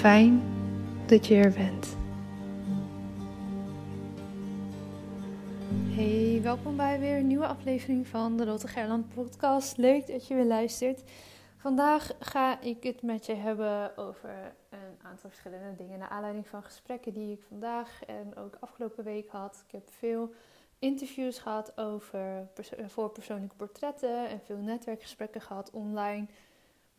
Fijn dat je er bent. Hey, welkom bij weer een nieuwe aflevering van de Lotte Gerland podcast. Leuk dat je weer luistert. Vandaag ga ik het met je hebben over een aantal verschillende dingen. Naar aanleiding van gesprekken die ik vandaag en ook afgelopen week had. Ik heb veel interviews gehad over voor persoonlijke portretten en veel netwerkgesprekken gehad online.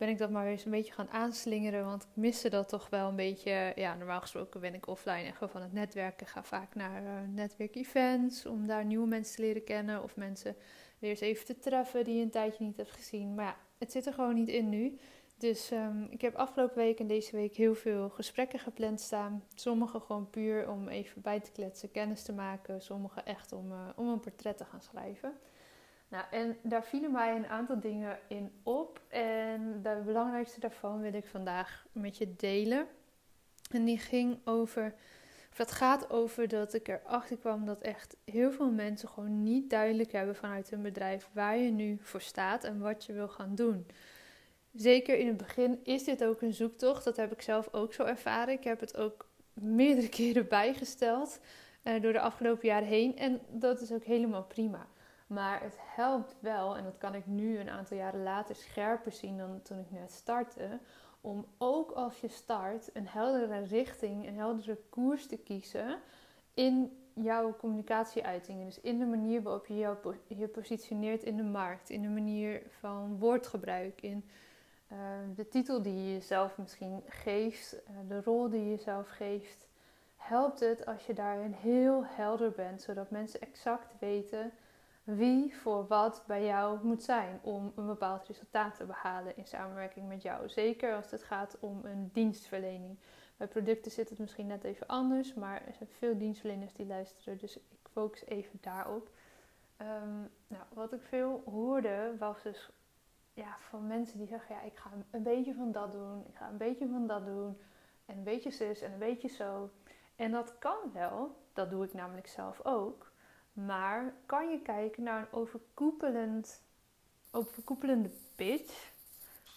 Ben ik dat maar eens een beetje gaan aanslingeren, want ik miste dat toch wel een beetje. Ja, normaal gesproken ben ik offline en gewoon van het netwerken. Ga vaak naar uh, netwerkevents om daar nieuwe mensen te leren kennen of mensen weer eens even te treffen die je een tijdje niet hebt gezien. Maar ja, het zit er gewoon niet in nu. Dus um, ik heb afgelopen week en deze week heel veel gesprekken gepland staan. Sommige gewoon puur om even bij te kletsen, kennis te maken. Sommige echt om, uh, om een portret te gaan schrijven. Nou, en daar vielen mij een aantal dingen in op. En de belangrijkste daarvan wil ik vandaag met je delen. En die ging over, of dat gaat over dat ik erachter kwam dat echt heel veel mensen gewoon niet duidelijk hebben vanuit hun bedrijf waar je nu voor staat en wat je wil gaan doen. Zeker in het begin is dit ook een zoektocht. Dat heb ik zelf ook zo ervaren. Ik heb het ook meerdere keren bijgesteld uh, door de afgelopen jaren heen. En dat is ook helemaal prima. Maar het helpt wel, en dat kan ik nu een aantal jaren later scherper zien dan toen ik net startte. Om ook als je start een heldere richting, een heldere koers te kiezen in jouw communicatieuitingen. Dus in de manier waarop je jou je positioneert in de markt, in de manier van woordgebruik, in uh, de titel die je jezelf misschien geeft, uh, de rol die je jezelf geeft. Helpt het als je daarin heel helder bent, zodat mensen exact weten wie voor wat bij jou moet zijn om een bepaald resultaat te behalen in samenwerking met jou. Zeker als het gaat om een dienstverlening. Bij producten zit het misschien net even anders, maar er zijn veel dienstverleners die luisteren, dus ik focus even daarop. Um, nou, wat ik veel hoorde was dus ja, van mensen die zeggen: ja, ik ga een beetje van dat doen, ik ga een beetje van dat doen, en een beetje zus en een beetje zo. En dat kan wel, dat doe ik namelijk zelf ook. Maar kan je kijken naar een overkoepelend, overkoepelende pitch,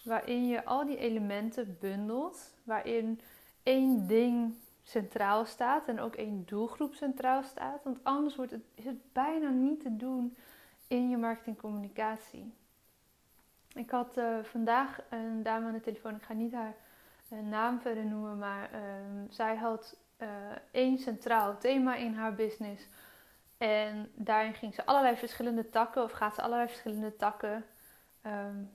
waarin je al die elementen bundelt, waarin één ding centraal staat en ook één doelgroep centraal staat. Want anders wordt het, is het bijna niet te doen in je marketingcommunicatie. Ik had uh, vandaag een dame aan de telefoon, ik ga niet haar uh, naam verder noemen, maar ehm, zij had uh, één centraal thema in haar business. En daarin ging ze allerlei verschillende takken, of gaat ze allerlei verschillende takken. Um,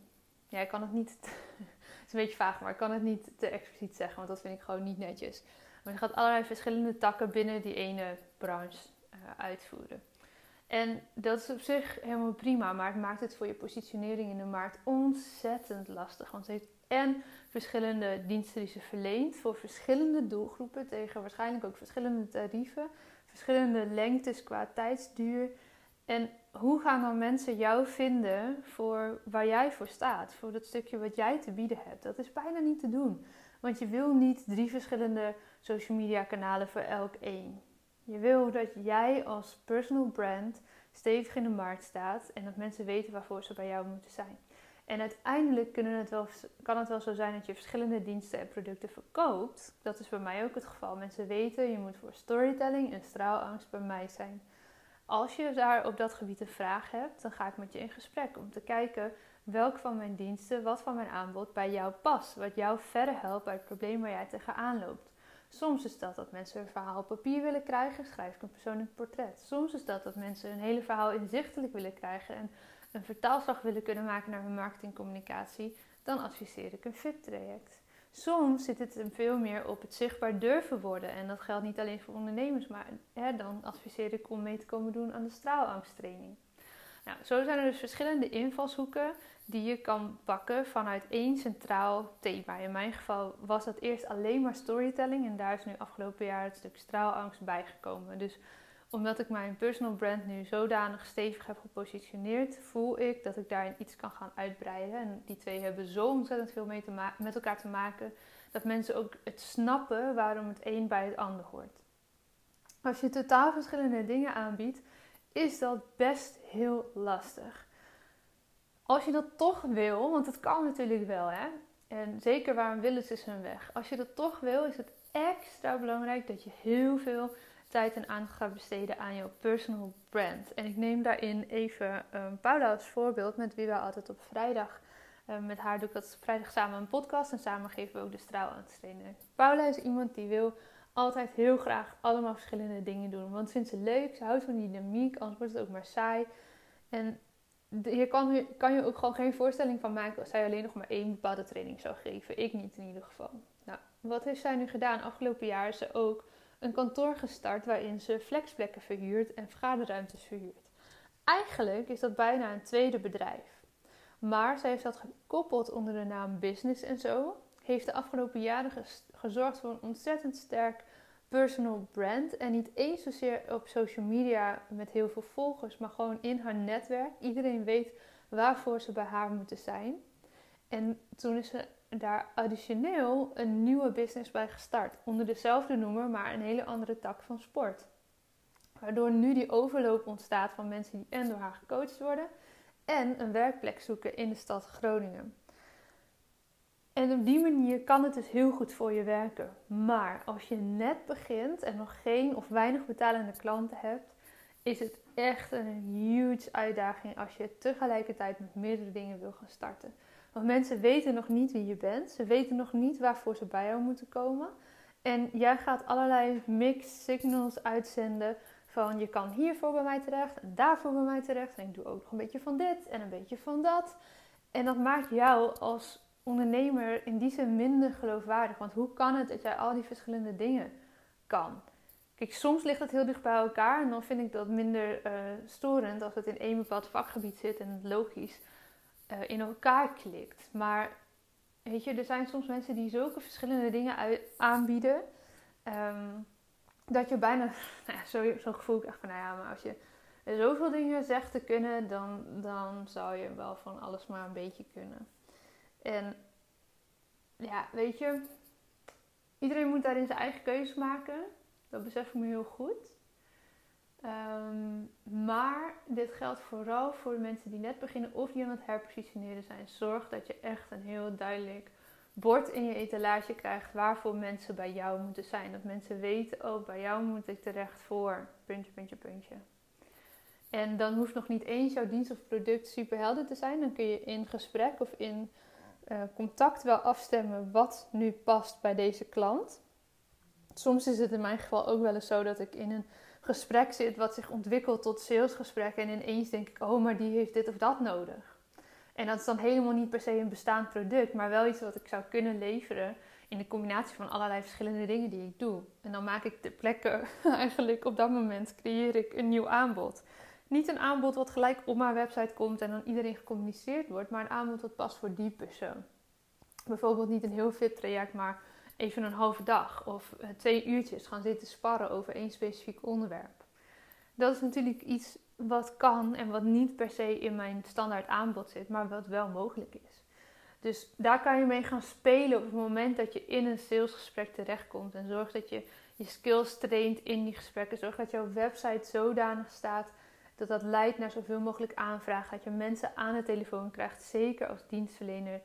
ja, ik kan het niet, het is een beetje vaag, maar ik kan het niet te expliciet zeggen, want dat vind ik gewoon niet netjes. Maar ze gaat allerlei verschillende takken binnen die ene branche uitvoeren. En dat is op zich helemaal prima, maar het maakt het voor je positionering in de markt ontzettend lastig. Want ze heeft en verschillende diensten die ze verleent voor verschillende doelgroepen tegen waarschijnlijk ook verschillende tarieven, verschillende lengtes qua tijdsduur. En hoe gaan dan mensen jou vinden voor waar jij voor staat, voor dat stukje wat jij te bieden hebt? Dat is bijna niet te doen, want je wil niet drie verschillende social media kanalen voor elk één. Je wil dat jij als personal brand stevig in de markt staat en dat mensen weten waarvoor ze bij jou moeten zijn. En uiteindelijk kunnen het wel, kan het wel zo zijn dat je verschillende diensten en producten verkoopt. Dat is bij mij ook het geval. Mensen weten, je moet voor storytelling en straalangst bij mij zijn. Als je daar op dat gebied een vraag hebt, dan ga ik met je in gesprek om te kijken welk van mijn diensten, wat van mijn aanbod bij jou past. Wat jou verder helpt bij het probleem waar jij tegenaan loopt. Soms is dat dat mensen een verhaal op papier willen krijgen, schrijf ik een persoonlijk portret. Soms is dat dat mensen een hele verhaal inzichtelijk willen krijgen en een vertaalslag willen kunnen maken naar hun marketingcommunicatie. Dan adviseer ik een VIP-traject. Soms zit het hem veel meer op het zichtbaar durven worden. En dat geldt niet alleen voor ondernemers, maar hè, dan adviseer ik om mee te komen doen aan de straalangsttraining. Nou, zo zijn er dus verschillende invalshoeken die je kan pakken vanuit één centraal thema. In mijn geval was dat eerst alleen maar storytelling en daar is nu afgelopen jaar het stuk straalangst bijgekomen. Dus omdat ik mijn personal brand nu zodanig stevig heb gepositioneerd, voel ik dat ik daarin iets kan gaan uitbreiden. En die twee hebben zo ontzettend veel met elkaar te maken dat mensen ook het snappen waarom het een bij het ander hoort. Als je totaal verschillende dingen aanbiedt, is dat best heel lastig. Als je dat toch wil, want het kan natuurlijk wel, hè? En zeker waarom willen ze hun weg? Als je dat toch wil, is het extra belangrijk dat je heel veel tijd en aandacht gaat besteden aan jouw personal brand. En ik neem daarin even um, Paula als voorbeeld, met wie we altijd op vrijdag, um, met haar doe ik dat vrijdag samen een podcast en samen geven we ook de straal aan het trainen. Paula is iemand die wil altijd heel graag allemaal verschillende dingen doen, want vindt ze leuk, ze houdt van die dynamiek, anders wordt het ook maar saai. En hier kan, kan je ook gewoon geen voorstelling van maken als zij alleen nog maar één bepaalde training zou geven. Ik niet in ieder geval. Nou, wat heeft zij nu gedaan? Afgelopen jaar is ze ook een kantoor gestart waarin ze flexplekken verhuurt en vergaderruimtes verhuurt. Eigenlijk is dat bijna een tweede bedrijf. Maar zij heeft dat gekoppeld onder de naam Business en zo. Heeft de afgelopen jaren gezorgd voor een ontzettend sterk personal brand. En niet eens zozeer op social media met heel veel volgers, maar gewoon in haar netwerk. Iedereen weet waarvoor ze bij haar moeten zijn. En toen is ze daar additioneel een nieuwe business bij gestart. Onder dezelfde noemer, maar een hele andere tak van sport. Waardoor nu die overloop ontstaat van mensen die en door haar gecoacht worden en een werkplek zoeken in de stad Groningen. En op die manier kan het dus heel goed voor je werken. Maar als je net begint en nog geen of weinig betalende klanten hebt, is het echt een huge uitdaging als je tegelijkertijd met meerdere dingen wil gaan starten. Want mensen weten nog niet wie je bent. Ze weten nog niet waarvoor ze bij jou moeten komen. En jij gaat allerlei mixed signals uitzenden van je kan hiervoor bij mij terecht en daarvoor bij mij terecht. En ik doe ook nog een beetje van dit en een beetje van dat. En dat maakt jou als ondernemer in die zin minder geloofwaardig. Want hoe kan het dat jij al die verschillende dingen kan? Kijk, soms ligt het heel dicht bij elkaar en dan vind ik dat minder uh, storend als het in één bepaald vakgebied zit en logisch uh, in elkaar klikt. Maar weet je, er zijn soms mensen die zulke verschillende dingen aanbieden. Um, dat je bijna, nou ja, zo, zo gevoel ik echt van, nou ja, maar als je zoveel dingen zegt te kunnen, dan, dan zou je wel van alles maar een beetje kunnen. En ja, weet je, iedereen moet daarin zijn eigen keuze maken. Dat besef ik me heel goed. Um, maar dit geldt vooral voor de mensen die net beginnen of die aan het herpositioneren zijn. Zorg dat je echt een heel duidelijk bord in je etalage krijgt waarvoor mensen bij jou moeten zijn. Dat mensen weten, oh, bij jou moet ik terecht voor puntje, puntje, puntje. En dan hoeft nog niet eens jouw dienst of product super helder te zijn. Dan kun je in gesprek of in uh, contact wel afstemmen wat nu past bij deze klant. Soms is het in mijn geval ook wel eens zo dat ik in een gesprek zit wat zich ontwikkelt tot salesgesprek en ineens denk ik, oh, maar die heeft dit of dat nodig. En dat is dan helemaal niet per se een bestaand product, maar wel iets wat ik zou kunnen leveren in de combinatie van allerlei verschillende dingen die ik doe. En dan maak ik de plekken eigenlijk op dat moment creëer ik een nieuw aanbod. Niet een aanbod wat gelijk op mijn website komt en dan iedereen gecommuniceerd wordt, maar een aanbod wat past voor die persoon. Bijvoorbeeld niet een heel fit traject, maar even een halve dag of eh, twee uurtjes gaan zitten sparren over één specifiek onderwerp. Dat is natuurlijk iets wat kan en wat niet per se in mijn standaard aanbod zit, maar wat wel mogelijk is. Dus daar kan je mee gaan spelen op het moment dat je in een salesgesprek terechtkomt. En zorg dat je je skills traint in die gesprekken. Zorg dat jouw website zodanig staat dat dat leidt naar zoveel mogelijk aanvragen. Dat je mensen aan de telefoon krijgt. Zeker als dienstverlener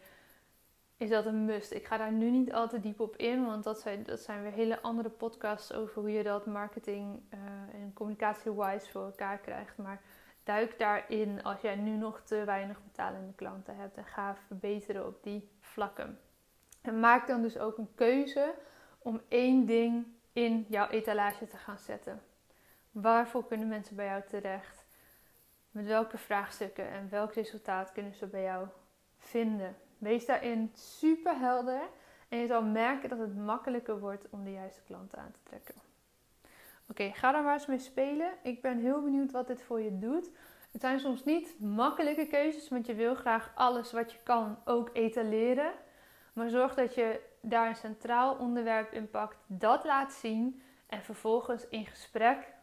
is dat een must. Ik ga daar nu niet al te diep op in, want dat zijn, dat zijn weer hele andere podcasts over hoe je dat marketing uh, en communicatie-wise voor elkaar krijgt. Maar duik daarin als jij nu nog te weinig betalende klanten hebt en ga verbeteren op die vlakken. En maak dan dus ook een keuze om één ding in jouw etalage te gaan zetten. Waarvoor kunnen mensen bij jou terecht? Met welke vraagstukken en welk resultaat kunnen ze bij jou vinden? Wees daarin super helder en je zal merken dat het makkelijker wordt om de juiste klanten aan te trekken. Oké, ga daar maar eens mee spelen. Ik ben heel benieuwd wat dit voor je doet. Het zijn soms niet makkelijke keuzes, want je wil graag alles wat je kan ook etaleren. Maar zorg dat je daar een centraal onderwerp in pakt, dat laat zien en vervolgens in gesprek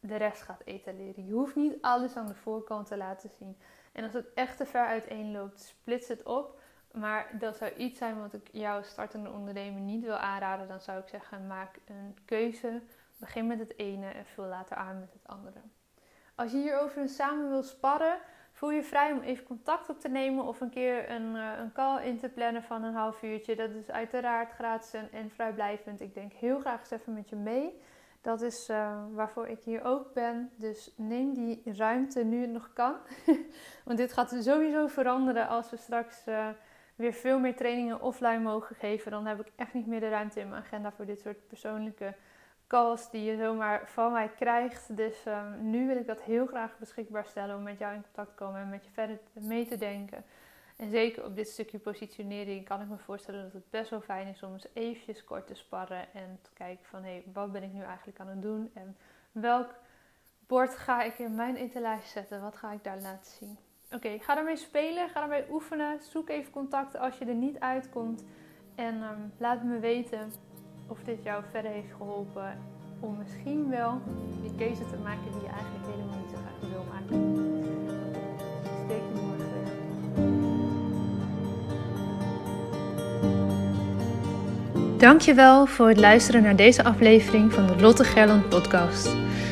de rest gaat etaleren. Je hoeft niet alles aan de voorkant te laten zien. En als het echt te ver uiteen loopt, splits het op. Maar dat zou iets zijn wat ik jouw startende ondernemer niet wil aanraden. Dan zou ik zeggen, maak een keuze. Begin met het ene en vul later aan met het andere. Als je hierover samen wil sparren, voel je vrij om even contact op te nemen of een keer een, eh, een call in te plannen van een half uurtje. Dat is uiteraard gratis en, en vrijblijvend. Ik denk heel graag eens even met je mee. Dat is uh, waarvoor ik hier ook ben. Dus neem die ruimte nu het nog kan. Want dit gaat sowieso veranderen als we straks uh, weer veel meer trainingen offline mogen geven. Dan heb ik echt niet meer de ruimte in mijn agenda voor dit soort persoonlijke calls die je zomaar van mij krijgt. Dus um, nu wil ik dat heel graag beschikbaar stellen om met jou in contact te komen en met je verder mee te denken. En zeker op dit stukje positionering kan ik me voorstellen dat het best wel fijn is om eens eventjes kort te sparren en te kijken van hé, hey, wat ben ik nu eigenlijk aan het doen en welk bord ga ik in mijn etalage zetten, wat ga ik daar laten zien. Oké, ga ermee spelen, ga ermee oefenen, zoek even contact als je er niet uitkomt en um, laat me weten of dit jou verder heeft geholpen om misschien wel die keuze te maken die je eigenlijk helemaal niet zo graag wil maken. Steek je morgen Dankjewel voor het luisteren naar deze aflevering van de Lotte Gerland podcast.